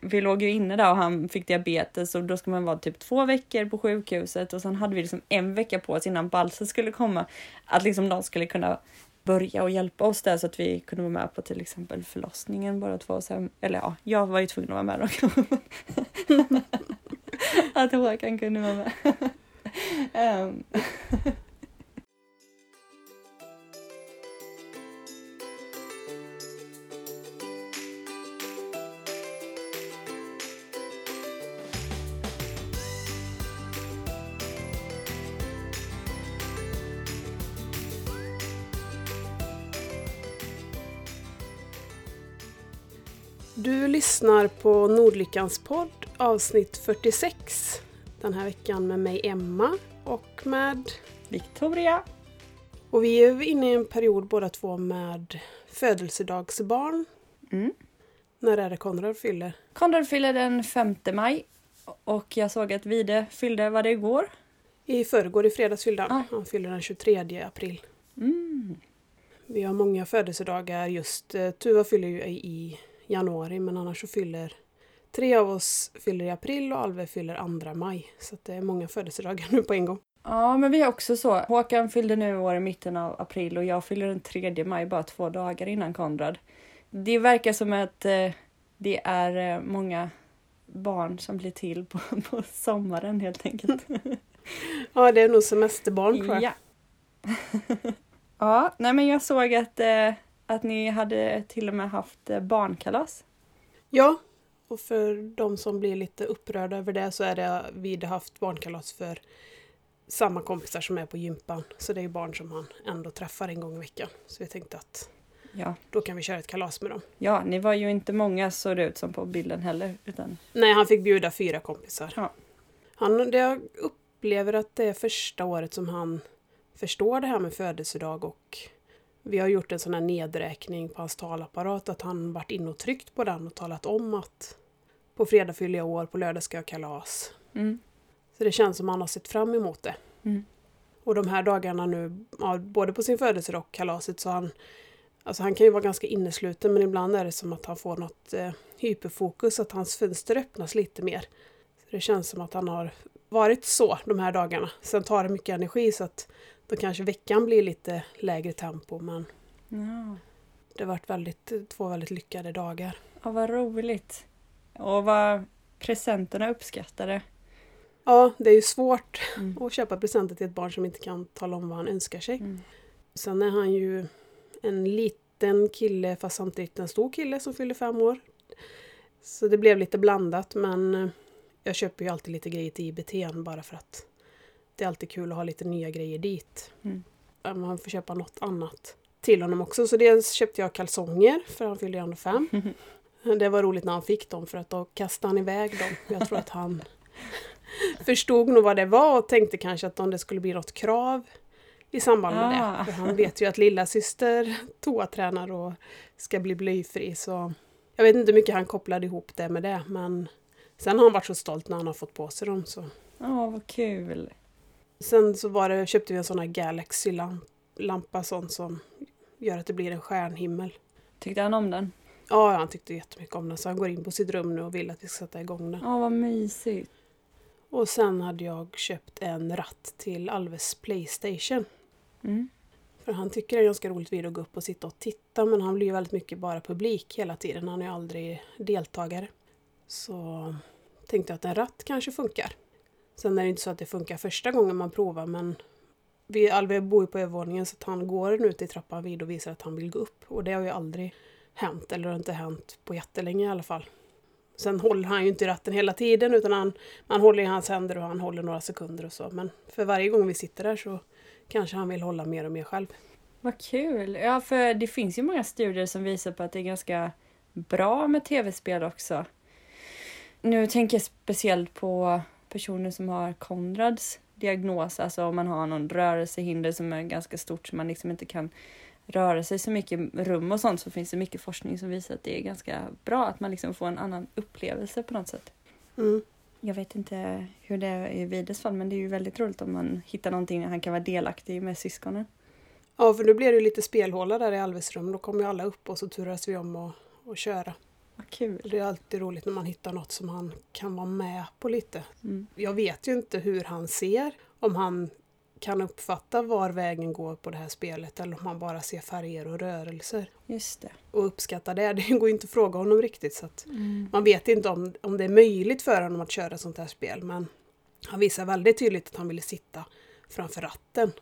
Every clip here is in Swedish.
vi låg ju inne där och han fick diabetes och då ska man vara typ två veckor på sjukhuset och sen hade vi liksom en vecka på oss innan Balsa skulle komma. Att liksom de skulle kunna börja och hjälpa oss där så att vi kunde vara med på till exempel förlossningen båda två. Sen, eller ja, jag var ju tvungen att vara med då. att Håkan kunde vara med. um. Du lyssnar på Nordlyckans podd avsnitt 46. Den här veckan med mig Emma och med Victoria. Och vi är inne i en period båda två med födelsedagsbarn. Mm. När är det Konrad fyller? Konrad fyller den 5 maj och jag såg att Vide fyllde, vad det igår? I förrgår, i fredags fyllde han. Ah. Han fyller den 23 april. Mm. Vi har många födelsedagar just. eh, Tuva fyller ju i januari men annars så fyller tre av oss fyller i april och Alve fyller 2 maj. Så det är många födelsedagar nu på en gång. Ja, men vi har också så. Håkan fyllde nu år i mitten av april och jag fyller den 3 maj, bara två dagar innan Konrad. Det verkar som att eh, det är eh, många barn som blir till på, på sommaren helt enkelt. Ja, det är nog semesterbarn tror jag. ja. ja, nej men jag såg att, eh, att ni hade till och med haft eh, barnkalas. Ja, och för de som blir lite upprörda över det så är det vi hade haft barnkalas för samma kompisar som är på gympan. Så det är barn som han ändå träffar en gång i veckan. Så vi tänkte att Ja. då kan vi köra ett kalas med dem. ja, ni var ju inte många såg det ut som på bilden heller. Utan, Nej, han fick bjuda fyra kompisar. Ja. Han, det jag upplever att det är första året som han förstår det här med födelsedag och vi har gjort en sån här nedräkning på hans talapparat att han varit inne och tryckt på den och talat om att på fredag fyller jag år, på lördag ska jag kalas. mm, Så det känns som han har sett fram emot det. mm. Och de här dagarna nu, ja, både på sin födelsedag och kalaset, så han, alltså han kan ju vara ganska innesluten men ibland är det som att han får något eh, hyperfokus, att hans fönster öppnas lite mer. Så Det känns som att han har varit så de här dagarna. Sen tar det mycket energi så att då kanske veckan blir lite lägre tempo men Ja. det har varit väldigt, två väldigt lyckade dagar. ja, vad roligt. Och vad presenterna uppskattade. Ja, det är ju svårt Mm. att köpa presenter till ett barn som inte kan tala om vad han önskar sig. Mm. Sen är han ju en liten kille fast samtidigt en stor kille som fyller fem år. Så det blev lite blandat men jag köper ju alltid lite grejer till IBT'n bara för att det är alltid kul att ha lite nya grejer dit. Mm. Man får köpa något annat till honom också. Så dels köpte jag kalsonger för han fyllde ju ändå fem. Det var roligt när han fick dem för att då kastade han iväg dem. Jag tror att han förstod nog vad det var och tänkte kanske att om det skulle bli något krav i samband med Ah. det. För han vet ju att lilla syster toatränar och ska bli blyfri så jag vet inte hur mycket han kopplade ihop det med det men sen har han varit så stolt när han har fått på sig dem. Så. Ja, vad kul. Sen så var det, köpte vi en sån här Galaxy-lampa sån som gör att det blir en stjärnhimmel. Tyckte han om den? Ja, han tyckte jättemycket om den så han går in på sitt rum nu och vill att vi ska sätta igång den. Ja, vad mysigt. Och sen hade jag köpt en ratt till Alves Playstation. Mm. För han tycker det är ganska roligt vid att gå upp och sitta och titta men han blir ju väldigt mycket bara publik hela tiden. Han är ju aldrig deltagare. Så tänkte jag att en ratt kanske funkar. Sen är det inte så att det funkar första gången man provar men vi, Alve bor ju på övervåningen så att han går nu till trappan vid och visar att han vill gå upp. Och det har ju aldrig hänt, eller har inte hänt på jättelänge i alla fall. Sen håller han ju inte i ratten hela tiden utan han, man håller i hans händer och han håller några sekunder och så. Men för varje gång vi sitter där så kanske han vill hålla mer och mer själv. Vad kul! Ja, för det finns ju många studier som visar på att det är ganska bra med tv-spel också. Nu tänker jag speciellt på personer som har Konrads diagnos, alltså om man har någon rörelsehinder som är ganska stort så man liksom inte kan röra sig så mycket rum och sånt så finns det mycket forskning som visar att det är ganska bra att man liksom får en annan upplevelse på något sätt. Mm. Jag vet inte hur det är i Vides fall men det är ju väldigt roligt om man hittar någonting han kan vara delaktig med syskonen. Ja, för nu blir det ju lite spelhåla där i Alves rum. Då kommer ju alla upp och så turas vi om och köra. Vad kul. Det är alltid roligt när man hittar något som han kan vara med på lite. Mm. Jag vet ju inte hur han ser, om han kan uppfatta var vägen går på det här spelet eller om han bara ser färger och rörelser. Just det. Och uppskattar det. Det går ju inte att fråga honom riktigt så att Mm. man vet inte om, om det är möjligt för honom att köra sånt här spel men han visar väldigt tydligt att han ville sitta framför ratten.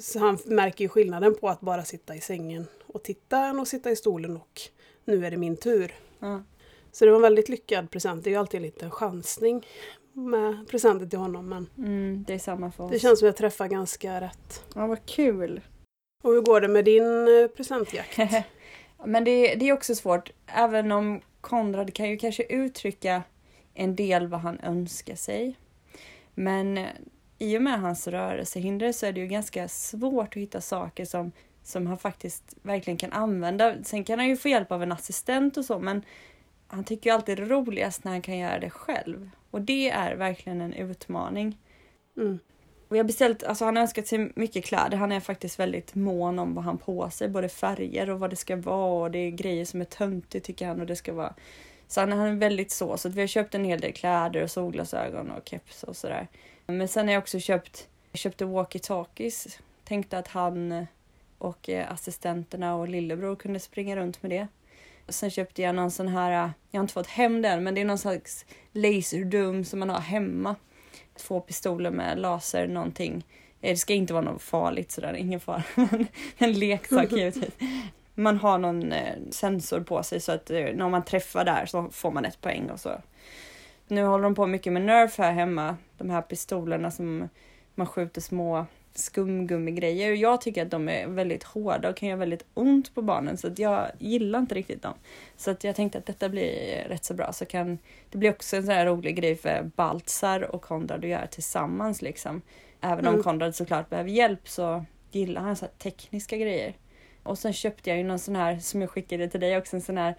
Så han märker ju skillnaden på att bara sitta i sängen och titta än att sitta i stolen och nu är det min tur. Ja. Så det var en väldigt lyckad present. Det är ju alltid en liten chansning med presenter till honom men Mm, det är samma för oss. det känns som jag träffar ganska rätt. Ja, vad kul. Och hur går det med din eh, presentjakt? Men det, det är också svårt, även om Konrad kan ju kanske uttrycka en del vad han önskar sig. Men eh, i och med hans rörelsehinder så är det ju ganska svårt att hitta saker som, som han faktiskt verkligen kan använda. Sen kan han ju få hjälp av en assistent och så, men han tycker ju alltid det är roligast när han kan göra det själv. Och det är verkligen en utmaning. Mm. Och jag har beställt, alltså han har önskat sig mycket kläder. Han är faktiskt väldigt mån om vad han på sig. Både färger och vad det ska vara. Och det är grejer som är töntigt tycker han. Och det ska vara... Så han är väldigt så. Så att vi har köpt en hel del kläder och solglasögon och keps och sådär. Men sen har jag också köpt, jag köpte walkie-talkies. Tänkte att han och eh, assistenterna och lillebror kunde springa runt med det. Och sen köpte jag någon sån här, eh, jag har inte fått hem den, men det är någon slags laserdum som man har hemma två pistoler med laser någonting. Eh, det ska inte vara något farligt sådär, ingen fara. En leksak givetvis. Man har någon sensor på sig så att när man träffar där så får man ett poäng och så. Nu håller de på mycket med Nerf här hemma. De här pistolerna som man skjuter små skumgummigrejer. Och jag tycker att de är väldigt hårda och kan göra väldigt ont på barnen så att jag gillar inte riktigt dem. Så att jag tänkte att detta blir rätt så bra så kan det blir också en sån här rolig grej för Baltzar och Konrad att göra tillsammans liksom. Även om Mm. Konrad såklart behöver hjälp så gillar han så här tekniska grejer. Och sen köpte jag ju någon sån här som jag skickade till dig också, en sån här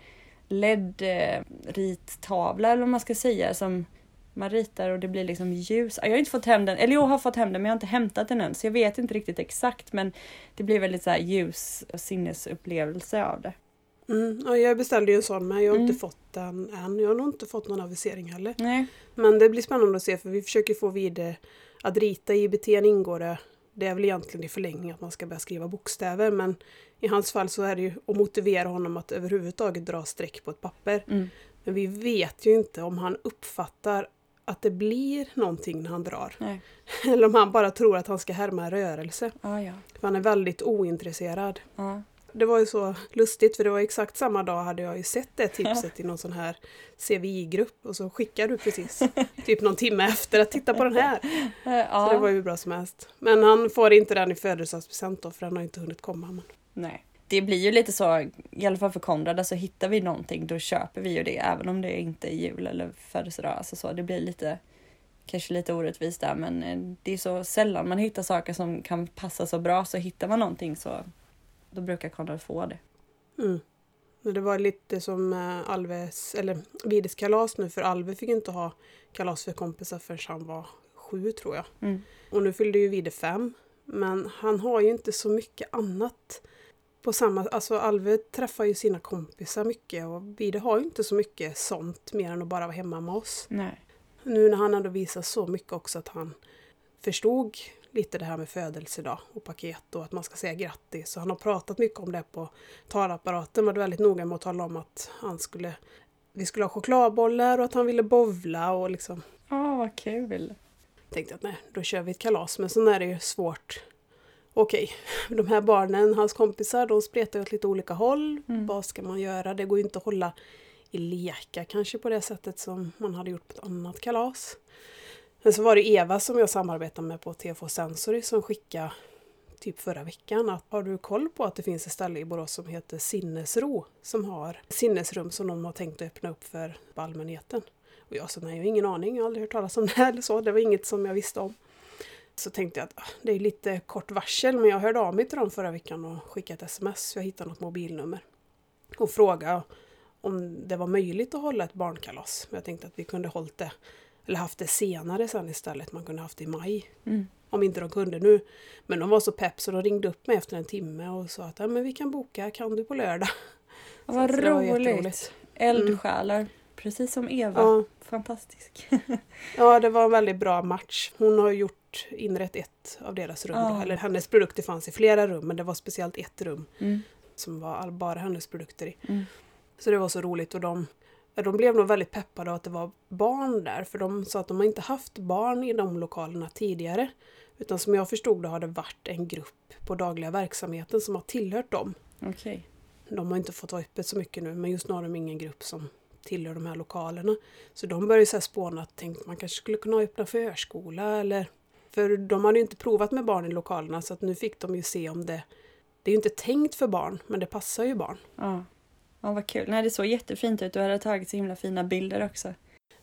LED-rittavla eller vad man ska säga som man ritar och det blir liksom ljus. Jag har inte fått hem den, eller jag har fått hem den men jag har inte hämtat den än så jag vet inte riktigt exakt men det blir väldigt så här ljus och sinnesupplevelse av det. Mm. Ja, jag beställde ju en sån men jag har Mm. inte fått den än. Jag har nog inte fått någon avisering heller. Nej. Men det blir spännande att se för vi försöker få vid att rita i IBT ingår det. Det är väl egentligen i förlängning att man ska börja skriva bokstäver men i hans fall så är det ju att motivera honom att överhuvudtaget dra streck på ett papper. Mm. Men vi vet ju inte om han uppfattar att det blir någonting när han drar. Nej. Eller om han bara tror att han ska härma rörelse. Ja, ja. För han är väldigt ointresserad. ja. Det var ju så lustigt för det var exakt samma dag hade jag ju sett det tipset i någon sån här CVI-grupp och så skickar du precis typ någon timme efter att titta på den här. ja. Så det var ju bra som helst. Men han får inte den i födelsedagspresent då för den har inte hunnit komma. Men... Nej. Det blir ju lite så, i alla fall för Konrad, alltså hittar vi någonting då köper vi ju det även om det inte är jul eller födelsedag. Alltså så, det blir lite, kanske lite orättvist där men eh, det är så sällan man hittar saker som kan passa så bra så hittar man någonting så då brukar Konrad få det. Mm. Det var lite som eh, Alves, eller Vides kalas nu för Alve fick inte ha kalas för kompisar förrän han var sju tror jag. Mm. Och nu fyllde ju Vide fem. Men han har ju inte så mycket annat. På samma, alltså Alve träffar ju sina kompisar mycket och Vide har ju inte så mycket sånt mer än att bara vara hemma med oss. Nej. Nu när han ändå visar så mycket också att han förstod lite det här med födelsedag och paket och att man ska säga grattis. Så han har pratat mycket om det på talapparaten. Var väldigt noga med att tala om att han skulle, vi skulle ha chokladbollar och att han ville bovla och liksom Ja, vad kul. tänkte att nej, då kör vi ett kalas. Men sen är det ju svårt. Okej, de här barnen, hans kompisar, de spretar åt lite olika håll. Mm. Vad ska man göra? Det går ju inte att hålla i lekar kanske på det sättet som man hade gjort på ett annat kalas. Men så var det Eva som jag samarbetade med på TFH Sensory som skickade typ förra veckan att har du koll på att det finns ett ställe i Borås som heter Sinnesro som har sinnesrum som de har tänkt att öppna upp för allmänheten. Och jag sa nej, jag har ingen aning, jag har aldrig hört talas om det här eller så. Det var inget som jag visste om. Så tänkte jag att ah, det är lite kort varsel men jag hörde av mig till dem förra veckan och skickade ett sms. Jag hittade något mobilnummer. Och frågade om det var möjligt att hålla ett barnkalas. Men jag tänkte att vi kunde hållit det, eller haft det senare sen istället. Man kunde haft det i maj. Mm. Om inte de kunde nu. Men de var så pepp så de ringde upp mig efter en timme och sa att ja, men vi kan boka, kan du på lördag? Ja, vad Så roligt. Eldsjälar. Precis som Eva. Ja, Fantastisk. ja, det var en väldigt bra match. Hon har gjort inrett ett av deras rum. Då. Eller hennes produkter fanns i flera rum men det var speciellt ett rum Mm. som var all, bara hennes produkter i. Mm. Så det var så roligt och de, de blev nog väldigt peppade av att det var barn där för de sa att de inte haft barn i de lokalerna tidigare. Utan som jag förstod det har det varit en grupp på dagliga verksamheten som har tillhört dem. Okej. De har inte fått vara öppet så mycket nu men just nu har de ingen grupp som tillhör de här lokalerna. Så de började så här spåna att tänk, man kanske skulle kunna öppna förskola eller... För de hade ju inte provat med barn i lokalerna så att nu fick de ju se om det... Det är ju inte tänkt för barn men det passar ju barn. Ja. ja, vad kul. Nej, det såg jättefint ut. Du hade tagit så himla fina bilder också.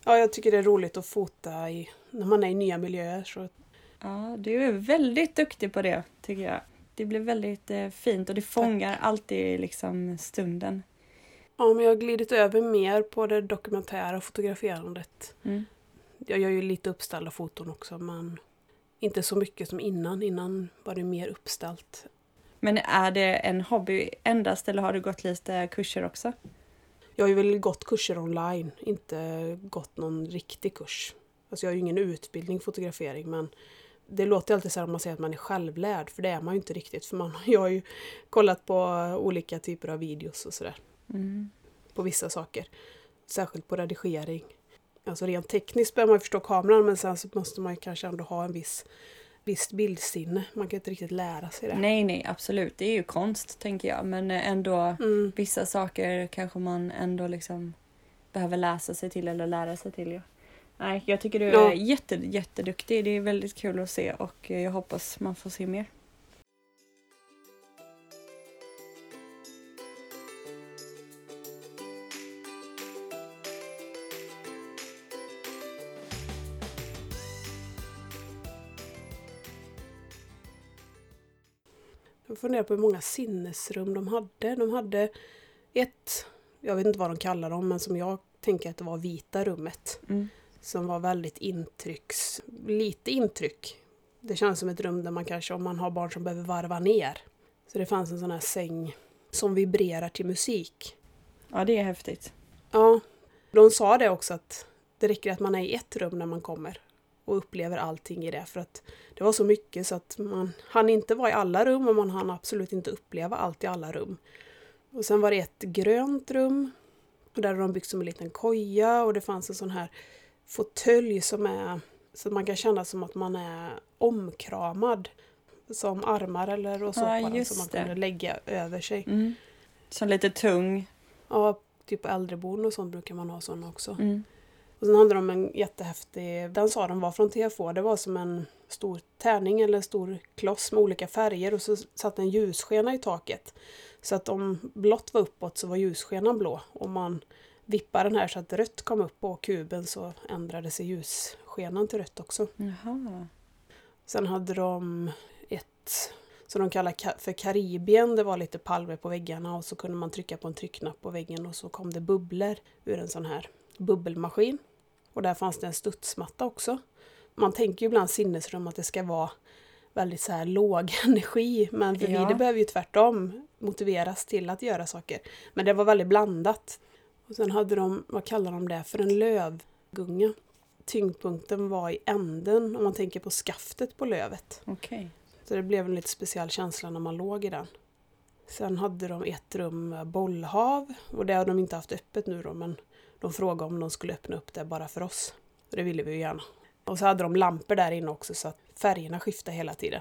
Ja, jag tycker det är roligt att fota i, när man är i nya miljöer. Så, Ja, du är väldigt duktig på det, tycker jag. Det blir väldigt eh, fint och det fångar alltid liksom stunden. ja, men jag har glidit över mer på det dokumentära fotograferandet. Mm. Jag gör ju lite uppställda foton också, men inte så mycket som innan. Innan var det mer uppställt. Men är det en hobby endast eller har du gått lite kurser också? Jag har ju väl gått kurser online, inte gått någon riktig kurs. Alltså jag har ju ingen utbildning i fotografering, men det låter alltid så här om man säger att man är självlärd, för det är man ju inte riktigt. För man, jag har ju kollat på olika typer av videos och sådär. Mm. på vissa saker. Särskilt på redigering. Alltså rent tekniskt behöver man förstå kameran men sen så måste man kanske ändå ha en viss visst bildsinne. Man kan inte riktigt lära sig det. Nej, nej, absolut. Det är ju konst, tänker jag. Men eh, ändå, Mm. vissa saker kanske man ändå liksom behöver läsa sig till eller lära sig till. Ja. Nej, jag tycker du är Ja. jätte, jätteduktig. Det är väldigt kul att se och eh, jag hoppas man får se mer. Jag funderar på hur många sinnesrum de hade. De hade ett, jag vet inte vad de kallar dem, men som jag tänker att det var vita rummet. Mm. Som var väldigt intrycks... Lite intryck. Det känns som ett rum där man kanske, om man har barn som behöver varva ner. Så det fanns en sån här säng som vibrerar till musik. Ja, det är häftigt. Ja, de sa det också att det räcker att man är i ett rum när man kommer och upplever allting i det. För att det var så mycket så att man hann inte vara i alla rum och man hann absolut inte uppleva allt i alla rum. Och sen var det ett grönt rum och där hade de byggt som en liten koja och det fanns en sån här fåtölj som är så att man kan känna som att man är omkramad. Som armar eller och så Ja, som man kunde lägga över sig. Mm. Som lite tung. Ja, typ på äldreboenden och sånt brukar man ha såna också. Mm. Och sen hade de en jättehäftig, den sa de var från TFO, det var som en stor tärning eller stor kloss med olika färger och så satt en ljusskena i taket. Så att om blått var uppåt så var ljusskenan blå. Om man vippade den här så att rött kom upp på kuben så ändrade sig ljusskenan till rött också. Jaha. Sen hade de ett som de kallar ka- för Karibien. Det var lite palmer på väggarna och så kunde man trycka på en tryckknapp på väggen och så kom det bubblor ur en sån här bubbelmaskin. Och där fanns det en studsmatta också. Man tänker ju ibland sinnesrum att det ska vara väldigt så här låg energi men för Ja. vi det behöver ju tvärtom motiveras till att göra saker. Men det var väldigt blandat. Och sen hade de, vad kallar de det, för en lövgunga. Tyngdpunkten var i änden om man tänker på skaftet på lövet. Okej. Så det blev en lite speciell känsla när man låg i den. Sen hade de ett rum med bollhav och det har de inte haft öppet nu då men de frågade om de skulle öppna upp det bara för oss. Och det ville vi ju gärna. Och så hade de lampor där inne också så att färgerna skiftade hela tiden.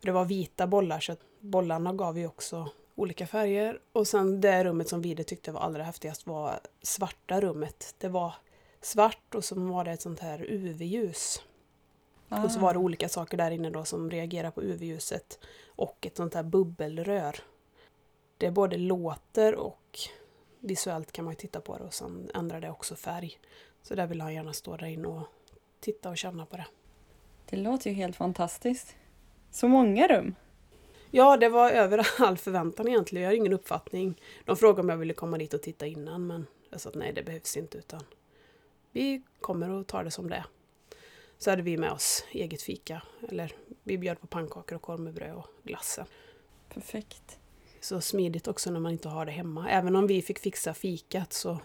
Det var vita bollar så att bollarna gav ju också olika färger. Och sen det rummet som Vide tyckte var allra häftigast var svarta rummet. Det var svart och så var det ett sånt här UV-ljus. Och så Ah. var det olika saker där inne då som reagerar på UV-ljuset och ett sånt här bubbelrör. Det både låter och visuellt kan man ju titta på det och sen ändrar det också färg. Så där vill han gärna stå där inne och titta och känna på det. Det låter ju helt fantastiskt. Så många rum. Ja, det var över all förväntan egentligen. Jag har ingen uppfattning. De frågade om jag ville komma dit och titta innan men jag sa att nej, det behövs inte utan vi kommer och tar det som det är. Så hade vi med oss eget fika. Eller vi bjöd på pannkakor och korv med bröd och glassen. Perfekt. Så smidigt också när man inte har det hemma. Även om vi fick fixa fikat så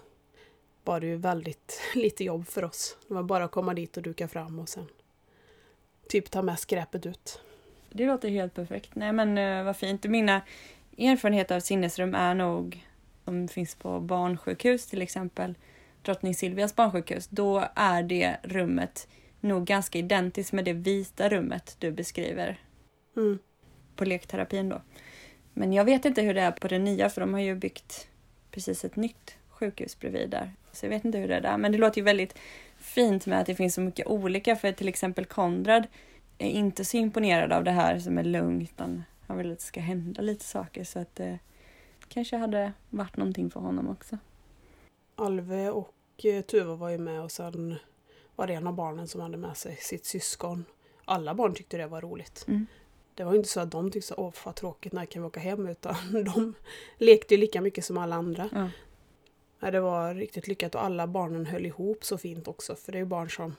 var det ju väldigt lite jobb för oss. Det var bara att komma dit och duka fram och sen typ ta med skräpet ut. Det låter helt perfekt. Nej men uh, vad fint. Mina erfarenheter av sinnesrum är nog som finns på barnsjukhus till exempel. Drottning Silvias barnsjukhus. Då är det rummet nog ganska identiskt med det vita rummet du beskriver. Mm. På lekterapin då. Men jag vet inte hur det är på det nya för de har ju byggt precis ett nytt sjukhus bredvid där. Så jag vet inte hur det är där. Men det låter ju väldigt fint med att det finns så mycket olika. För till exempel Konrad är inte så imponerad av det här som är lugnt. Utan han vill att det ska hända lite saker. Så att det kanske hade varit någonting för honom också. Alve och eh, Tuva var ju med och sen var det en av barnen som hade med sig sitt syskon. Alla barn tyckte det var roligt. Mm. Det var inte så att de tyckte åh vad tråkigt, när kan vi åka hem? Utan de lekte ju lika mycket som alla andra. Ja, det var riktigt lyckat och alla barnen höll ihop så fint också. För det är ju barn som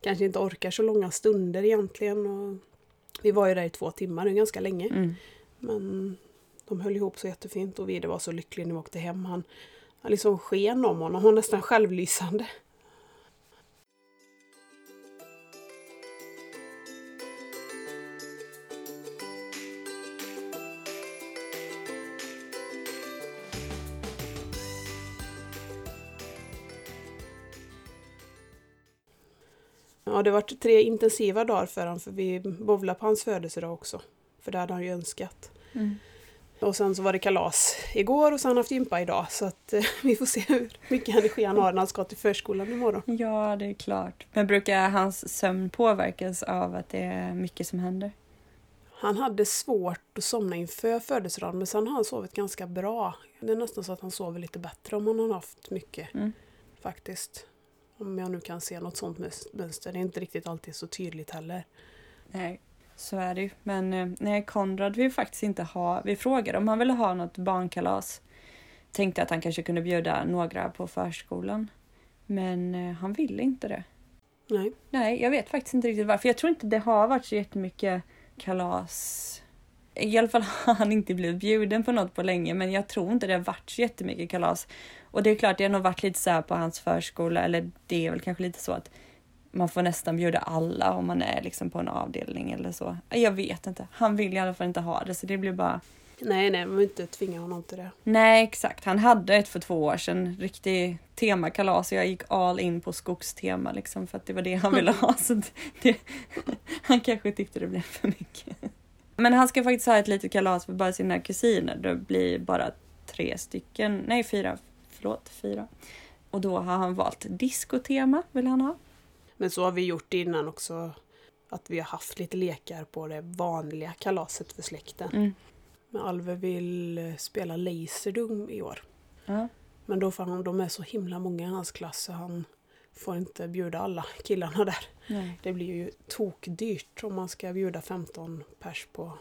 kanske inte orkar så långa stunder egentligen. Och vi var ju där i två timmar, det är ganska länge. Mm. Men de höll ihop så jättefint och Vide var så lycklig när vi åkte hem. Han, han liksom sken om honom, han var nästan självlysande. Ja, det varit tre intensiva dagar för honom för vi bowlade på hans födelsedag också. För det hade han ju önskat. Mm. Och sen så var det kalas igår och sen har han haft gympa idag. Så att eh, vi får se hur mycket energi han har när han ska till förskolan imorgon. Ja, det är klart. Men brukar hans sömn påverkas av att det är mycket som händer? Han hade svårt att somna inför födelsedagen men sen har han sovit ganska bra. Det är nästan så att han sover lite bättre om han har haft mycket. Mm. Faktiskt. Om jag nu kan se något sånt mönster. Det är inte riktigt alltid så tydligt heller. Nej, så är det ju. Men eh, nej, Konrad vill faktiskt inte ha... Vi frågade om han ville ha något barnkalas. Tänkte att han kanske kunde bjuda några på förskolan. Men eh, han ville inte det. Nej. Nej, jag vet faktiskt inte riktigt varför. Jag tror inte det har varit så jättemycket kalas. I alla fall har han inte blivit bjuden på något på länge, men jag tror inte det har varit så jättemycket kalas. Och det är klart, det har nog varit lite så här på hans förskola, eller det är väl kanske lite så att man får nästan bjuda alla om man är liksom på en avdelning eller så. Jag vet inte. Han vill i alla fall inte ha det, så det blir bara... Nej, nej, man vill inte tvinga honom till det. Nej, exakt. Han hade ett för två år sedan, riktig temakalas. Jag gick all in på skogstema liksom för att det var det han ville ha. Så det, han kanske tyckte det blev för mycket. Men han ska faktiskt ha ett litet kalas för bara sina kusiner. Det blir bara tre stycken, nej fyra, förlåt, fyra. Och då har han valt diskotema, vill han ha. Men så har vi gjort innan också. Att vi har haft lite lekar på det vanliga kalaset för släkten. Mm. Men Alve vill eh, spela Laserdum i år. Ja. Men då får han, de är så himla många i hans klass så han får inte bjuda alla killarna där. Nej. Det blir ju tokdyrt om man ska bjuda 15 pers på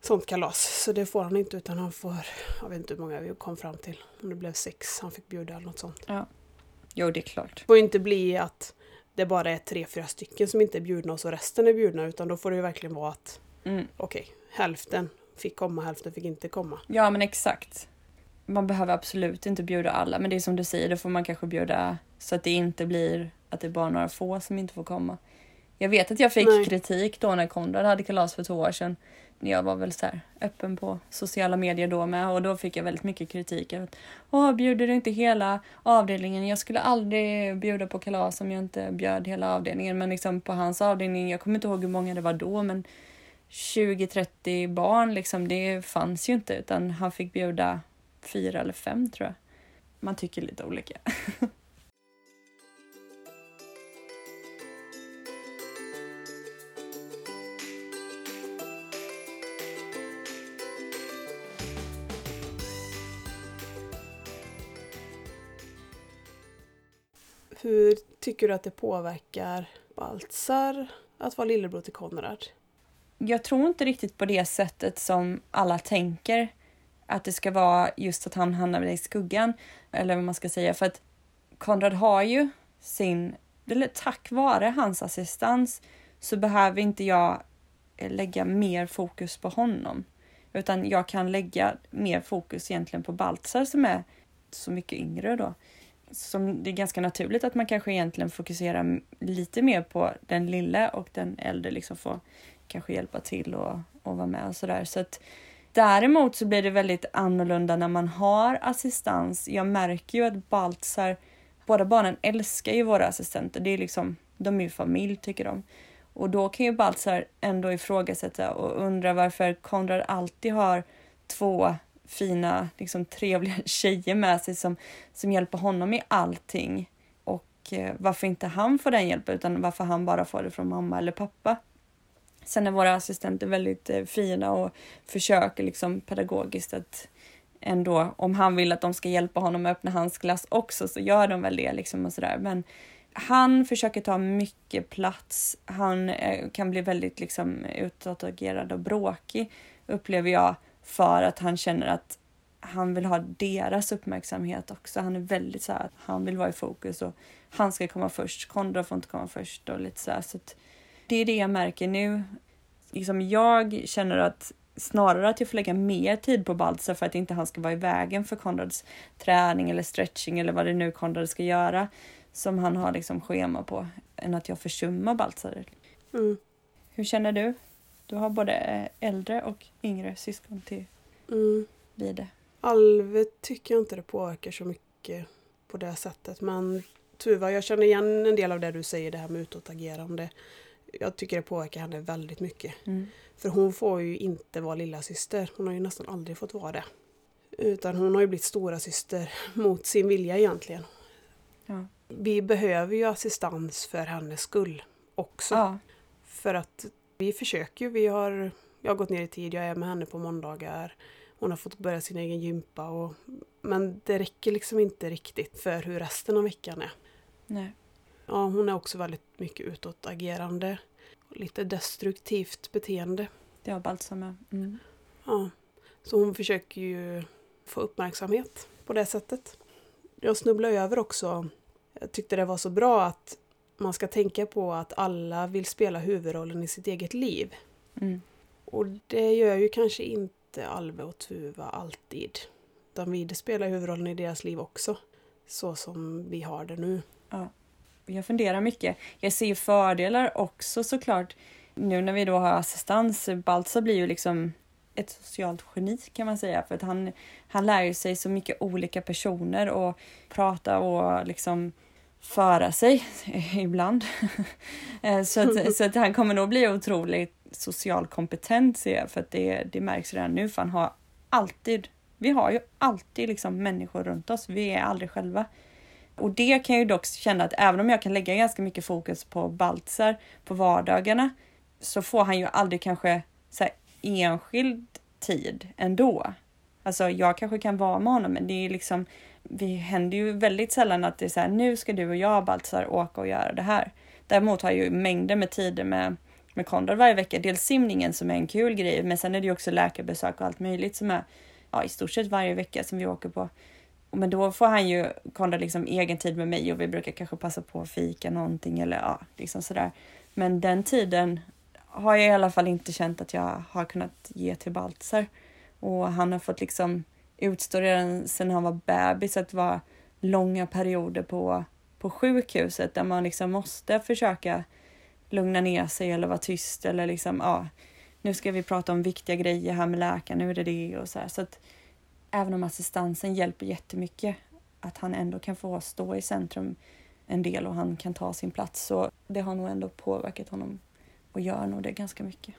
sånt kalas. Så det får han inte utan han får, jag vet inte hur många vi kom fram till. Om det blev sex han fick bjuda eller något sånt. Jo, det är klart. Det får inte bli att det bara är tre, fyra stycken som inte är bjudna och så resten är bjudna utan då får det ju verkligen vara att Mm. okej, hälften fick komma, hälften fick inte komma. Ja, men exakt. Man behöver absolut inte bjuda alla, men det är som du säger, då får man kanske bjuda så att det inte blir att det är bara några få som inte får komma. Jag vet att jag fick Nej. kritik då när Konrad hade kalas för två år sedan. Jag var väl så här öppen på sociala medier då med och då fick jag väldigt mycket kritik. Att, Åh, bjuder du inte hela avdelningen? Jag skulle aldrig bjuda på kalas om jag inte bjöd hela avdelningen. Men liksom på hans avdelning, jag kommer inte ihåg hur många det var då, men 20-30 barn liksom, det fanns ju inte utan han fick bjuda fyra eller fem tror jag. Man tycker lite olika. Hur tycker du att det påverkar Baltzar att vara lillebror till Konrad? Jag tror inte riktigt på det sättet som alla tänker. Att det ska vara just att han hamnar i skuggan. Eller vad man ska säga. För att Konrad har ju sin... Eller tack vare hans assistans så behöver inte jag lägga mer fokus på honom. Utan jag kan lägga mer fokus egentligen på Baltzar som är så mycket yngre då som det är ganska naturligt att man kanske egentligen fokuserar lite mer på den lilla och den äldre liksom får kanske hjälpa till och, och vara med och sådär. Så att däremot så blir det väldigt annorlunda när man har assistans. Jag märker ju att Baltzar, båda barnen älskar ju våra assistenter. Det är liksom, de är ju familj tycker de. Och då kan ju Baltzar ändå ifrågasätta och undra varför Konrad alltid har två fina, liksom trevliga tjejer med sig som, som hjälper honom i allting. Och eh, varför inte han får den hjälpen utan varför han bara får det från mamma eller pappa. Sen är våra assistenter väldigt eh, fina och försöker liksom pedagogiskt att ändå, om han vill att de ska hjälpa honom att öppna hans glass också så gör de väl det liksom och sådär. Men han försöker ta mycket plats. Han eh, kan bli väldigt liksom utåtagerad och bråkig upplever jag för att han känner att han vill ha deras uppmärksamhet också. Han är väldigt så här att han vill vara i fokus och han ska komma först. Konrad får inte komma först och lite så här. Så att det är det jag märker nu. Liksom jag känner att snarare att jag får lägga mer tid på Baltzar för att inte han ska vara i vägen för Konrads träning eller stretching eller vad det nu Konrad ska göra som han har liksom schema på än att jag försummar Baltzar. Mm. Hur känner du? Du har både äldre och yngre syskon till Mm. Vide. Alve tycker jag inte det påverkar så mycket på det sättet. Men Tuva, jag känner igen en del av det du säger, det här med utåtagerande. Jag tycker det påverkar henne väldigt mycket. Mm. För hon får ju inte vara lilla syster. Hon har ju nästan aldrig fått vara det. Utan hon har ju blivit stora syster mot sin vilja egentligen. Ja. Vi behöver ju assistans för hennes skull också. ja. För att vi försöker ju. Vi har, jag har gått ner i tid, jag är med henne på måndagar. Hon har fått börja sin egen gympa. Och, men det räcker liksom inte riktigt för hur resten av veckan är. Nej. Ja, hon är också väldigt mycket utåtagerande. Lite destruktivt beteende. Det har Baltzar med. Mm. Ja. Så hon försöker ju få uppmärksamhet på det sättet. Jag snubblade över också, jag tyckte det var så bra att man ska tänka på att alla vill spela huvudrollen i sitt eget liv. Mm. Och det gör ju kanske inte Alve och Tuva alltid. Utan vi spelar huvudrollen i deras liv också. Så som vi har det nu. Jag funderar mycket. Jag ser fördelar också såklart. Nu när vi då har assistans, Baltzar blir ju liksom ett socialt geni kan man säga. För att han, han lär sig så mycket olika personer och prata och liksom föra sig ibland. Eh, så, att, så att han kommer nog bli otroligt social kompetent ser jag, för att det, det märks redan nu för han har alltid, vi har ju alltid liksom människor runt oss, vi är aldrig själva. Och det kan jag ju dock känna att även om jag kan lägga ganska mycket fokus på Baltzar på vardagarna så får han ju aldrig kanske så här, enskild tid ändå. Alltså jag kanske kan vara med honom men det är liksom vi händer ju väldigt sällan att det är så här nu ska du och jag Baltzar åka och göra det här. Däremot har jag ju mängder med tider med med Konrad varje vecka. Dels simningen som är en kul grej men sen är det ju också läkarbesök och allt möjligt som är ja, i stort sett varje vecka som vi åker på. Men då får han ju Konrad liksom egen tid med mig och vi brukar kanske passa på att fika någonting eller ja, liksom sådär. Men den tiden har jag i alla fall inte känt att jag har kunnat ge till Baltzar. Och han har fått liksom utstå redan sedan han var bebis att vara långa perioder på, på sjukhuset där man liksom måste försöka lugna ner sig eller vara tyst eller liksom ja, nu ska vi prata om viktiga grejer här med läkaren, nu är det det och så här. Så att även om assistansen hjälper jättemycket, att han ändå kan få stå i centrum en del och han kan ta sin plats. Så det har nog ändå påverkat honom och gör nog det ganska mycket.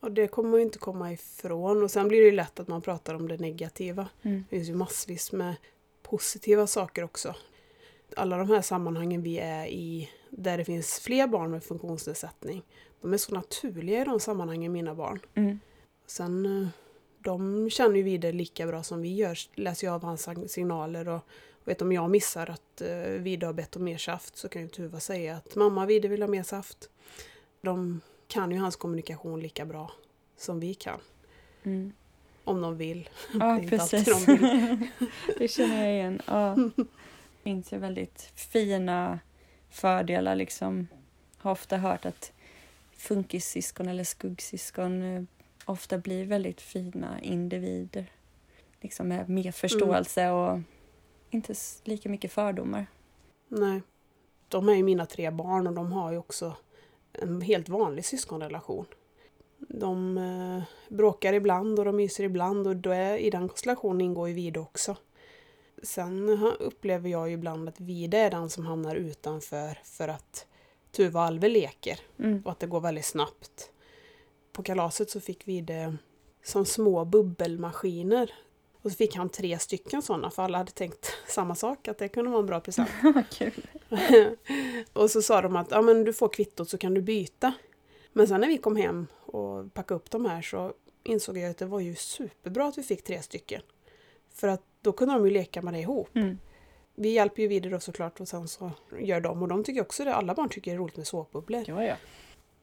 Och det kommer man ju inte komma ifrån. Och sen blir det lätt att man pratar om det negativa. Mm. Det finns ju massvis med positiva saker också. Alla de här sammanhangen vi är i där det finns fler barn med funktionsnedsättning. De är så naturliga i de sammanhangen, mina barn. Mm. Sen, eh, de känner ju vid det lika bra som vi gör. Läser jag av hans signaler och vet om jag missar att uh, Vide har bett om mer saft så kan ju Tuva säga att mamma, Vide vill ha mer saft. De kan ju hans kommunikation lika bra som vi kan. Mm. Om de vill. Ja, Det precis. de vill. det känner jag igen. Ja. Det finns ju väldigt fina fördelar liksom. Har ofta hört att funkissyskon eller skuggsyskon eh, ofta blir väldigt fina individer. Liksom med mer förståelse och inte lika mycket fördomar. Nej. De är ju mina tre barn och de har ju också en helt vanlig syskonrelation. De eh, bråkar ibland och de myser ibland och är, i den konstellationen ingår ju Vide också. Sen upplever jag ju ibland att Vide är den som hamnar utanför för att Tuva och Alve leker Mm. och att det går väldigt snabbt. På kalaset så fick vi det som små bubbelmaskiner. Och så fick han tre stycken sådana för alla hade tänkt samma sak, att det kunde vara en bra present. Kul. och så sa de att ja, men du får kvittot så kan du byta. Men sen när vi kom hem och packade upp de här så insåg jag att det var ju superbra att vi fick tre stycken. För att då kunde de ju leka med det ihop. Mm. Vi hjälper ju vidare då såklart och sen så gör de och de tycker också det. Alla barn tycker det är roligt med såpbubblor. Ja, ja.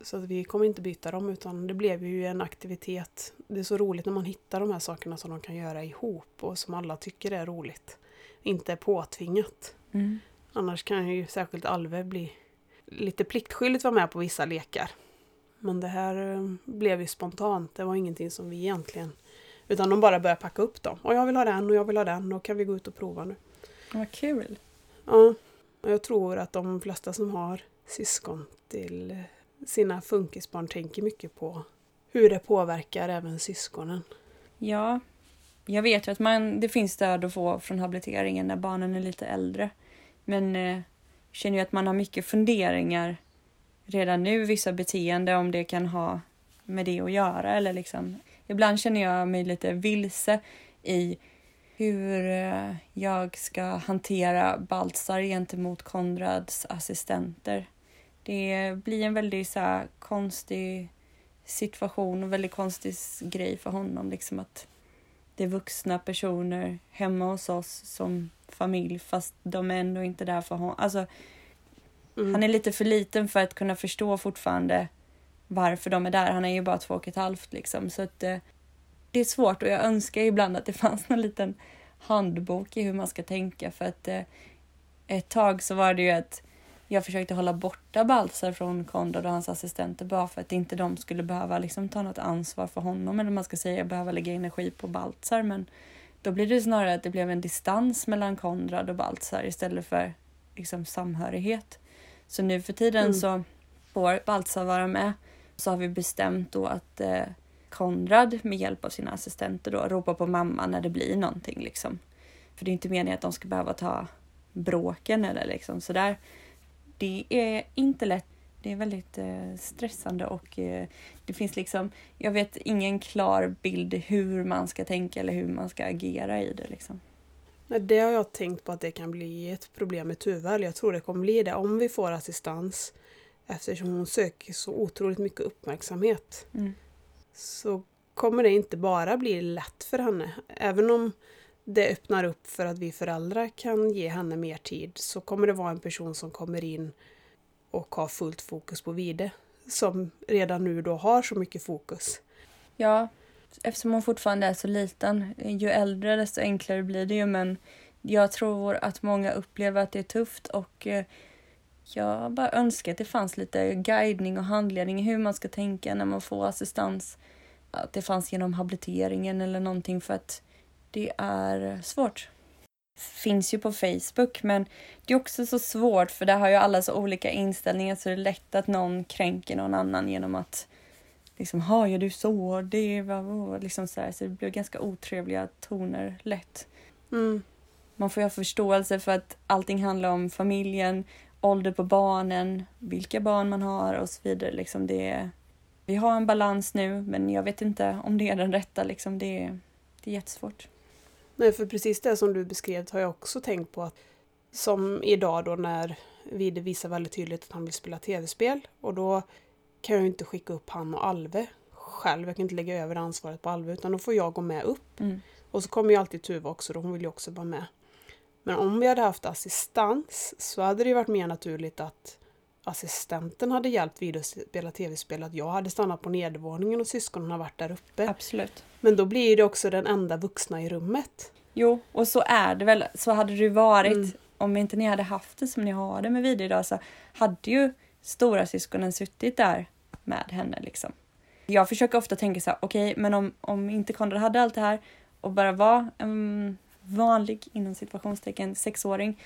Så att vi kommer inte byta dem utan det blev ju en aktivitet. Det är så roligt när man hittar de här sakerna som de kan göra ihop och som alla tycker är roligt. Inte påtvingat. Mm. Annars kan ju särskilt Alve bli lite pliktskyldigt vara med på vissa lekar. Men det här eh, blev ju spontant. Det var ingenting som vi egentligen... Utan de bara började packa upp dem. Och jag vill ha den och jag vill ha den och kan vi gå ut och prova nu? Vad kul. Ja, och jag tror att de flesta som har syskon till sina funkisbarn tänker mycket på hur det påverkar även syskonen. Ja, jag vet ju att man, det finns stöd att få från habiliteringen när barnen är lite äldre. Men eh, känner ju att man har mycket funderingar redan nu, vissa beteenden, om det kan ha med det att göra. Eller liksom. Ibland känner jag mig lite vilse i hur eh, jag ska hantera Baltzar gentemot Konrads assistenter. Det blir en väldigt så här, konstig situation och väldigt konstig grej för honom. Liksom att det är vuxna personer hemma hos oss som familj fast de är ändå inte där för honom. Alltså, Mm. han är lite för liten för att kunna förstå fortfarande varför de är där. Han är ju bara två och ett halvt liksom. Så att, eh, det är svårt och jag önskar ibland att det fanns någon liten handbok i hur man ska tänka för att eh, ett tag så var det ju att jag försökte hålla borta Baltzar från Konrad och hans assistenter bara för att inte de skulle behöva liksom ta något ansvar för honom eller man ska säga behöva lägga energi på Baltzar men då blir det snarare att det blev en distans mellan Konrad och Baltzar istället för liksom samhörighet. Så nu för tiden Mm. så får Baltzar vara med. Så har vi bestämt då att eh, Konrad med hjälp av sina assistenter då ropar på mamma när det blir någonting liksom. För det är inte meningen att de ska behöva ta bråken eller liksom sådär. Det är inte lätt. Det är väldigt eh, stressande och eh, det finns liksom, jag vet ingen klar bild hur man ska tänka eller hur man ska agera i det liksom. Det har jag tänkt på att det kan bli ett problem med Tuva. Jag tror det kommer bli det om vi får assistans. Eftersom hon söker så otroligt mycket uppmärksamhet. Mm. Så kommer det inte bara bli lätt för henne. Även om det öppnar upp för att vi föräldrar kan ge henne mer tid så kommer det vara en person som kommer in och har fullt fokus på Vide. Som redan nu då har så mycket fokus. Ja, eftersom hon fortfarande är så liten. Ju äldre desto enklare blir det ju men jag tror att många upplever att det är tufft och eh, jag bara önskar att det fanns lite guidning och handledning i hur man ska tänka när man får assistans. Att det fanns genom habiliteringen eller någonting för att det är svårt. Finns ju på Facebook men det är också så svårt för där har ju alla så olika inställningar så det är lätt att någon kränker någon annan genom att liksom, ha gör du så? Det var var-" liksom så, här, så det blir ganska otrevliga toner lätt. Mm. Man får ju ha förståelse för att allting handlar om familjen, ålder på barnen, vilka barn man har och så vidare. Liksom det är, vi har en balans nu, men jag vet inte om det är den rätta. Liksom det, är, det är jättesvårt. Nej, för precis det som du beskrev har jag också tänkt på. att Som idag då när Vide visar väldigt tydligt att han vill spela tv-spel. Och då kan jag ju inte skicka upp han och Alve själv. Jag kan inte lägga över ansvaret på Alve utan då får jag gå med upp. Mm. Och så kommer ju alltid Tuva också då, hon vill ju också vara med. Men om vi hade haft assistans så hade det ju varit mer naturligt att assistenten hade hjälpt Vide att spela tv-spel. Att jag hade stannat på nedervåningen och syskonen har varit där uppe. Absolut. Men då blir det också den enda vuxna i rummet. Jo, och så är det väl. Så hade det varit Mm. om inte ni hade haft det som ni har det med Vide idag så hade ju stora syskonen suttit där med henne liksom. Jag försöker ofta tänka så här, okej, men om, om inte Konrad hade allt det här och bara var en vanlig inom situationstecken sexåring.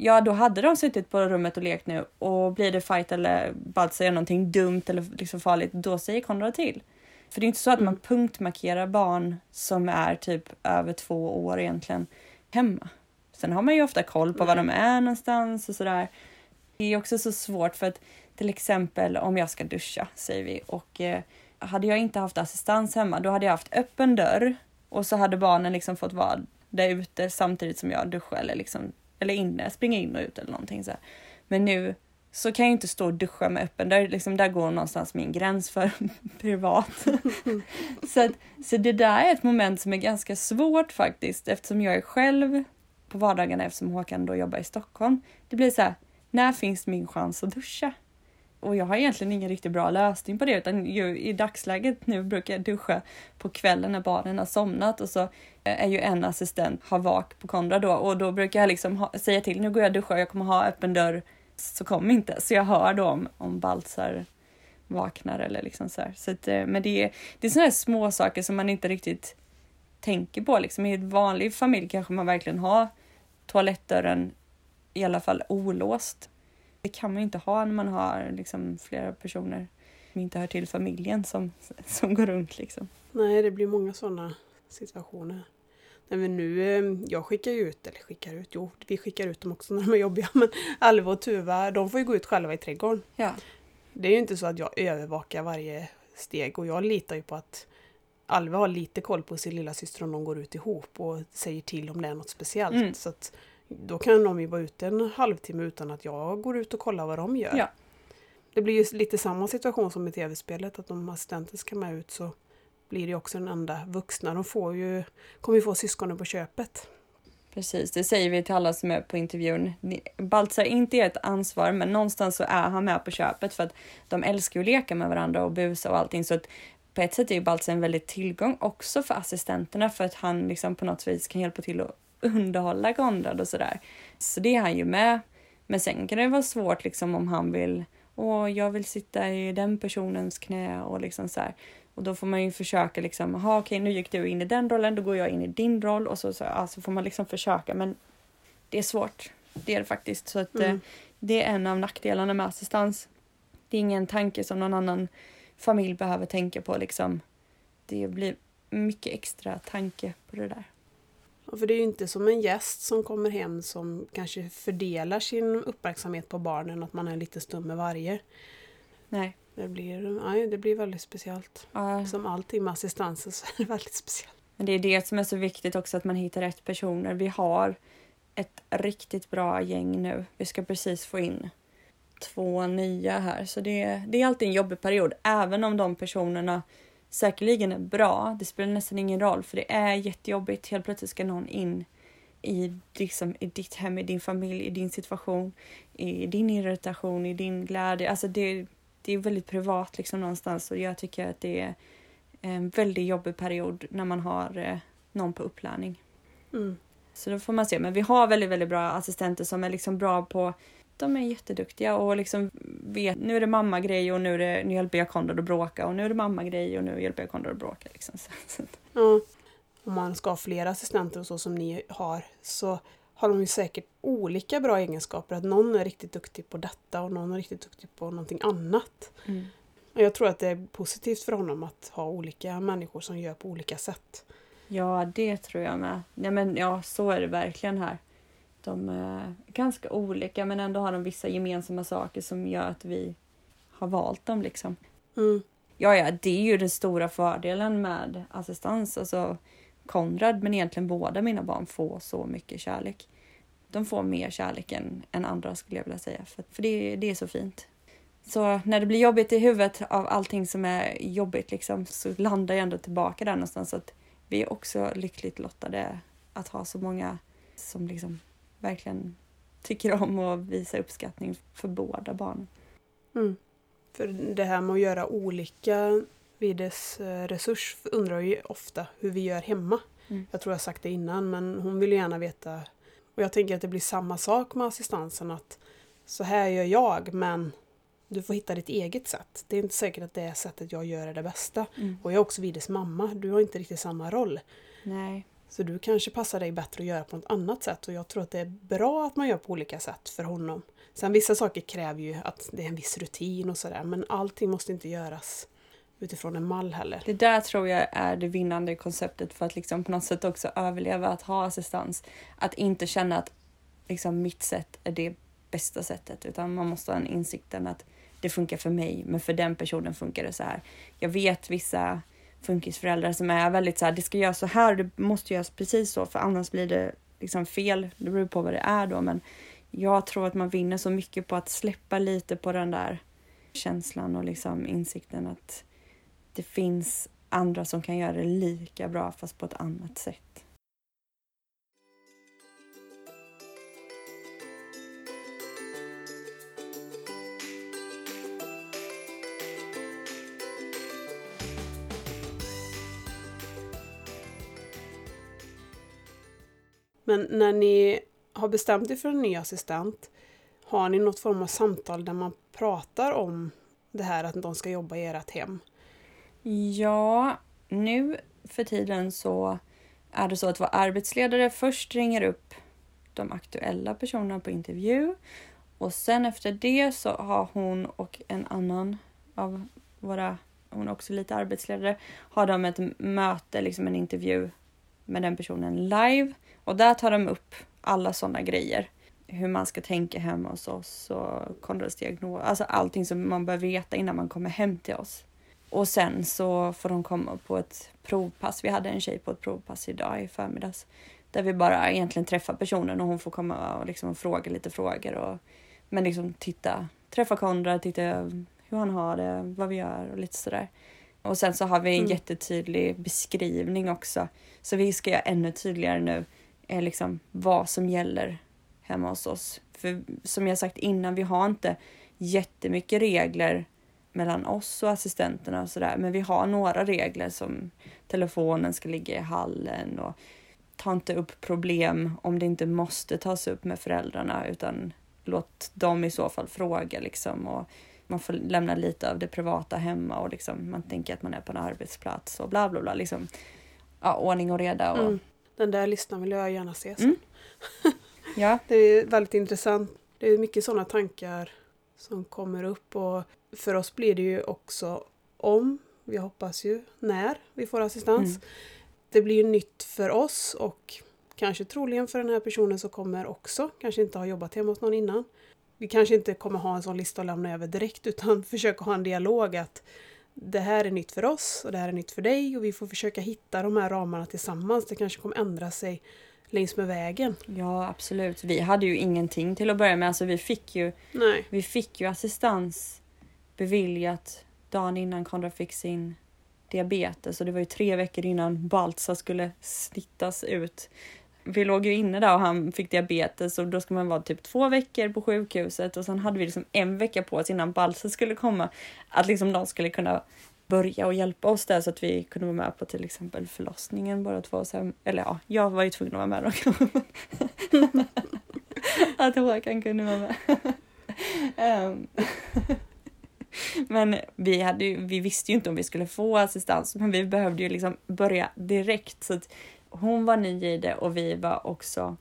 Ja, då hade de suttit på rummet och lekt nu och blir det fight eller Bald säger någonting dumt eller liksom farligt, då säger Konrad till. För det är inte så att man punktmarkerar barn som är typ över två år egentligen hemma. Sen har man ju ofta koll på var de är någonstans och sådär. Det är också så svårt för att till exempel om jag ska duscha, säger vi, och eh, hade jag inte haft assistans hemma, då hade jag haft öppen dörr och så hade barnen liksom fått vara där ute samtidigt som jag duschar eller, liksom, eller inne, springa in och ut eller någonting så här. Men nu så kan jag inte stå och duscha med öppen dörr. Liksom, där går någonstans min gräns för privat. så, att, så det där är ett moment som är ganska svårt faktiskt eftersom jag är själv på vardagarna eftersom Håkan då jobbar i Stockholm. Det blir så här, när finns min chans att duscha? Och jag har egentligen ingen riktigt bra lösning på det utan ju, i dagsläget nu brukar jag duscha på kvällen när barnen har somnat och så är ju en assistent har vak på Konrad då och då brukar jag liksom ha, säga till nu går jag och duschar jag kommer ha öppen dörr så kom inte så jag hör då om, om Baltzar vaknar eller liksom så här. Så att, eh, men det är, det är sådana här små saker som man inte riktigt tänker på liksom. I en vanlig familj kanske man verkligen har toalettdörren i alla fall olåst det kan man ju inte ha när man har liksom flera personer som inte hör till familjen som, som går runt. Liksom. Nej, det blir många sådana situationer. Nej, men nu, eh, jag skickar ju ut, eller skickar ut, jo vi skickar ut dem också när de är jobbiga, men Alva och Tuva de får ju gå ut själva i trädgården. Ja. Det är ju inte så att jag övervakar varje steg och jag litar ju på att Alva har lite koll på sin lilla syster om de går ut ihop och säger till om det är något speciellt. Mm. Så att då kan de ju vara ute en halvtimme utan att jag går ut och kollar vad de gör. Ja. Det blir ju lite samma situation som i tv-spelet, att om assistenten ska med ut så blir det också den enda vuxna. De får ju, kommer ju få syskonen på köpet. Precis, det säger vi till alla som är på intervjun. Baltzar inte är ett ansvar, men någonstans så är han med på köpet för att de älskar att leka med varandra och busa och allting. Så att på ett sätt är Baltzar en väldigt tillgång också för assistenterna för att han liksom på något vis kan hjälpa till att underhålla Konrad och sådär. Så det är han ju med. Men sen kan det vara svårt liksom om han vill, åh, jag vill sitta i den personens knä och liksom så här. Och då får man ju försöka liksom, jaha okej nu gick du in i den rollen, då går jag in i din roll och så, så alltså får man liksom försöka. Men det är svårt. Det är det faktiskt. Så att mm. eh, det är en av nackdelarna med assistans. Det är ingen tanke som någon annan familj behöver tänka på liksom. Det blir mycket extra tanke på det där. För det är ju inte som en gäst som kommer hem som kanske fördelar sin uppmärksamhet på barnen, att man är lite stund med varje. Nej. Det blir, nej, det blir väldigt speciellt. Ja. Som allting med assistansen så är det väldigt speciellt. Men det är det som är så viktigt också, att man hittar rätt personer. Vi har ett riktigt bra gäng nu. Vi ska precis få in två nya här, så det, det är alltid en jobbig period, även om de personerna säkerligen är bra. Det spelar nästan ingen roll för det är jättejobbigt. Helt plötsligt ska någon in i, liksom, i ditt hem, i din familj, i din situation, i din irritation, i din glädje. Alltså det, det är väldigt privat liksom någonstans och jag tycker att det är en väldigt jobbig period när man har eh, någon på upplärning. Mm. Så då får man se. Men vi har väldigt, väldigt bra assistenter som är liksom bra på de är jätteduktiga och liksom vet nu är det mamma-grej och nu, är det, nu hjälper jag Konrad att bråka och nu är det mamma-grej och nu hjälper jag Konrad att bråka. Liksom. Ja. Om man ska ha fler assistenter och så som ni har så har de ju säkert olika bra egenskaper. Att någon är riktigt duktig på detta och någon är riktigt duktig på någonting annat. Mm. Jag tror att det är positivt för honom att ha olika människor som gör på olika sätt. Ja, det tror jag med. Ja, men, ja så är det verkligen här. De är ganska olika men ändå har de vissa gemensamma saker som gör att vi har valt dem. Liksom. Mm. Ja, ja, det är ju den stora fördelen med assistans. Alltså, Konrad, men egentligen båda mina barn får så mycket kärlek. De får mer kärlek än, än andra skulle jag vilja säga, för, för det, det är så fint. Så när det blir jobbigt i huvudet av allting som är jobbigt liksom, så landar jag ändå tillbaka där någonstans. Att vi är också lyckligt lottade att ha så många som liksom verkligen tycker om att visa uppskattning för båda barnen. Mm. För det här med att göra olika vid dess eh, resurs undrar ju ofta hur vi gör hemma. Mm. Jag tror jag sagt det innan men hon vill gärna veta och jag tänker att det blir samma sak med assistansen att så här gör jag men du får hitta ditt eget sätt. Det är inte säkert att det sättet jag gör är det bästa. Mm. Och jag är också Vides mamma, du har inte riktigt samma roll. Nej. Så du kanske passar dig bättre att göra på något annat sätt och jag tror att det är bra att man gör på olika sätt för honom. Sen vissa saker kräver ju att det är en viss rutin och sådär men allting måste inte göras utifrån en mall heller. Det där tror jag är det vinnande konceptet för att liksom på något sätt också överleva att ha assistans. Att inte känna att liksom mitt sätt är det bästa sättet utan man måste ha den insikten att det funkar för mig men för den personen funkar det så här. Jag vet vissa funkisföräldrar som är väldigt så här, det ska göras så här, och det måste göras precis så för annars blir det liksom fel. Det beror på vad det är då men jag tror att man vinner så mycket på att släppa lite på den där känslan och liksom insikten att det finns andra som kan göra det lika bra fast på ett annat sätt. Men när ni har bestämt er för en ny assistent, har ni något form av samtal där man pratar om det här att de ska jobba i ert hem? Ja, nu för tiden så är det så att vår arbetsledare först ringer upp de aktuella personerna på intervju och sen efter det så har hon och en annan av våra, hon är också lite arbetsledare, har de ett möte, liksom en intervju med den personen live och där tar de upp alla sådana grejer. Hur man ska tänka hemma hos oss och Konrads diagnos, alltså allting som man bör veta innan man kommer hem till oss. Och sen så får de komma på ett provpass. Vi hade en tjej på ett provpass idag i förmiddags. Där vi bara egentligen träffar personen och hon får komma och liksom fråga lite frågor. Och, men liksom titta, träffa Konrad, titta hur han har det, vad vi gör och lite sådär. Och sen så har vi en mm. jättetydlig beskrivning också. Så vi ska göra ännu tydligare nu är liksom vad som gäller hemma hos oss. För som jag sagt innan, vi har inte jättemycket regler mellan oss och assistenterna och sådär. Men vi har några regler som telefonen ska ligga i hallen och ta inte upp problem om det inte måste tas upp med föräldrarna utan låt dem i så fall fråga liksom och man får lämna lite av det privata hemma och liksom man tänker att man är på en arbetsplats och bla bla bla liksom. Ja, ordning och reda och mm. Den där listan vill jag gärna se sen. Mm. Ja. det är väldigt intressant. Det är mycket sådana tankar som kommer upp och för oss blir det ju också om, vi hoppas ju när vi får assistans. Mm. Det blir ju nytt för oss och kanske troligen för den här personen som kommer också, kanske inte har jobbat hemma hos någon innan. Vi kanske inte kommer ha en sån lista att lämna över direkt utan försöka ha en dialog att det här är nytt för oss och det här är nytt för dig och vi får försöka hitta de här ramarna tillsammans. Det kanske kommer ändra sig längs med vägen. Ja absolut. Vi hade ju ingenting till att börja med. Alltså, vi, fick ju, Nej. vi fick ju assistans beviljat dagen innan Konrad fick sin diabetes och det var ju tre veckor innan Baltsa skulle snittas ut. Vi låg ju inne där och han fick diabetes och då ska man vara typ två veckor på sjukhuset och sen hade vi liksom en vecka på oss innan Balsen skulle komma. Att liksom de skulle kunna börja och hjälpa oss där så att vi kunde vara med på till exempel förlossningen bara två. sen. eller ja, jag var ju tvungen att vara med då. att Håkan kunde vara med. um. Men vi, hade ju, vi visste ju inte om vi skulle få assistans, men vi behövde ju liksom börja direkt. Så att hon var ny i det och vi var också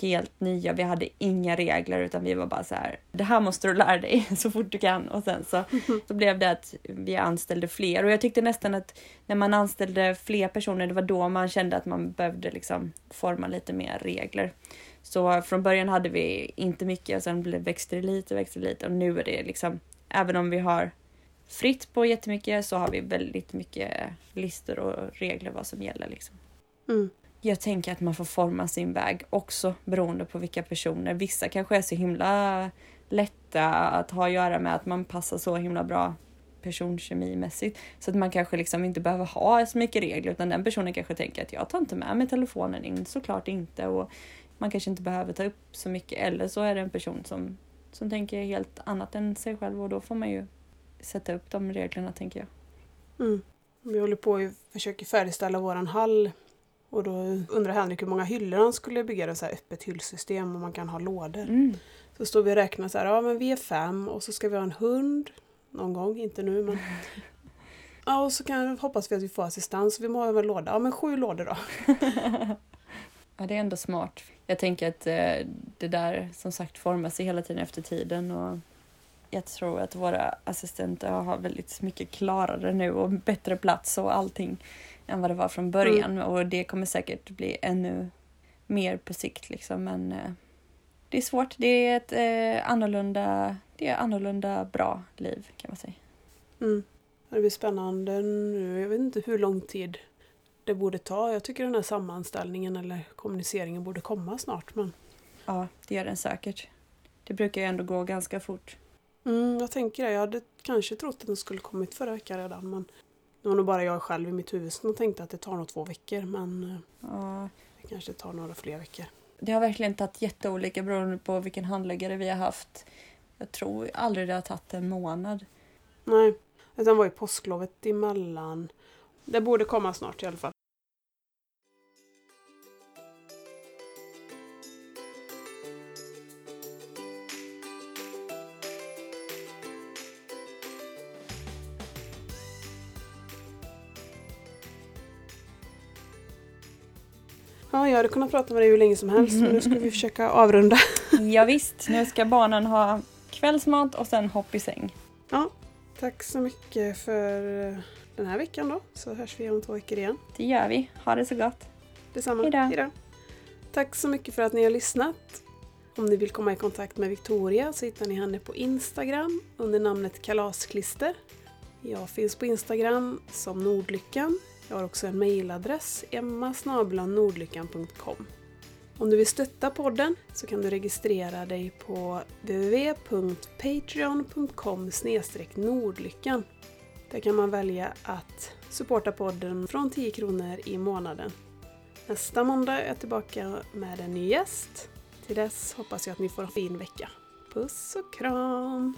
helt nya. Vi hade inga regler utan vi var bara så här. Det här måste du lära dig så fort du kan. Och sen så, så blev det att vi anställde fler och jag tyckte nästan att när man anställde fler personer, det var då man kände att man behövde liksom forma lite mer regler. Så från början hade vi inte mycket och sen växte det lite, växte lite och nu är det liksom, även om vi har fritt på jättemycket så har vi väldigt mycket listor och regler vad som gäller liksom. Mm jag tänker att man får forma sin väg också beroende på vilka personer. Vissa kanske är så himla lätta att ha att göra med att man passar så himla bra personkemimässigt så att man kanske liksom inte behöver ha så mycket regler utan den personen kanske tänker att jag tar inte med mig telefonen in, såklart inte och man kanske inte behöver ta upp så mycket eller så är det en person som, som tänker helt annat än sig själv och då får man ju sätta upp de reglerna tänker jag. Mm. Vi håller på att försöka färdigställa våran hall och då undrar Henrik hur många hyllor han skulle bygga så här öppet hyllsystem och man kan ha lådor. Mm. Så står vi och räknar så här, ja men vi är fem och så ska vi ha en hund någon gång, inte nu men. Ja, och så kan, hoppas vi att vi får assistans. Vi må ha en låda. Ja, men sju lådor då. Ja, det är ändå smart. Jag tänker att eh, det där som sagt formar sig hela tiden efter tiden och jag tror att våra assistenter har väldigt mycket klarare nu och bättre plats och allting än vad det var från början mm. och det kommer säkert bli ännu mer på sikt liksom men eh, det är svårt. Det är ett eh, annorlunda, det är annorlunda bra liv kan man säga. Mm. Det blir spännande nu. Jag vet inte hur lång tid det borde ta. Jag tycker den här sammanställningen eller kommuniceringen borde komma snart. Men... Ja, det gör den säkert. Det brukar ju ändå gå ganska fort. Mm, jag tänker det. Jag hade kanske trott att den skulle kommit förra veckan redan. Men det var nog bara jag själv i mitt huvud som tänkte att det tar nog två veckor. Men eh, ja. det kanske tar några fler veckor. Det har verkligen tagit jätteolika beroende på vilken handläggare vi har haft. Jag tror aldrig det har tagit en månad. Nej, sen var ju påsklovet emellan. Det borde komma snart i alla fall. Jag hade kunnat prata med dig hur länge som helst men nu ska vi försöka avrunda. ja, visst, nu ska barnen ha kvällsmat och sen hopp i säng. Ja, tack så mycket för den här veckan då. Så hörs vi om två veckor igen. Det gör vi. Ha det så gott. Detsamma. Hejdå. Hejdå. Tack så mycket för att ni har lyssnat. Om ni vill komma i kontakt med Victoria så hittar ni henne på Instagram under namnet Kalasklister. Jag finns på Instagram som Nordlyckan jag har också en mejladress, emmasnablanordlyckan.com. Om du vill stötta podden så kan du registrera dig på www.patreon.com nordlyckan. Där kan man välja att supporta podden från 10 kronor i månaden. Nästa måndag är jag tillbaka med en ny gäst. Till dess hoppas jag att ni får en fin vecka. Puss och kram!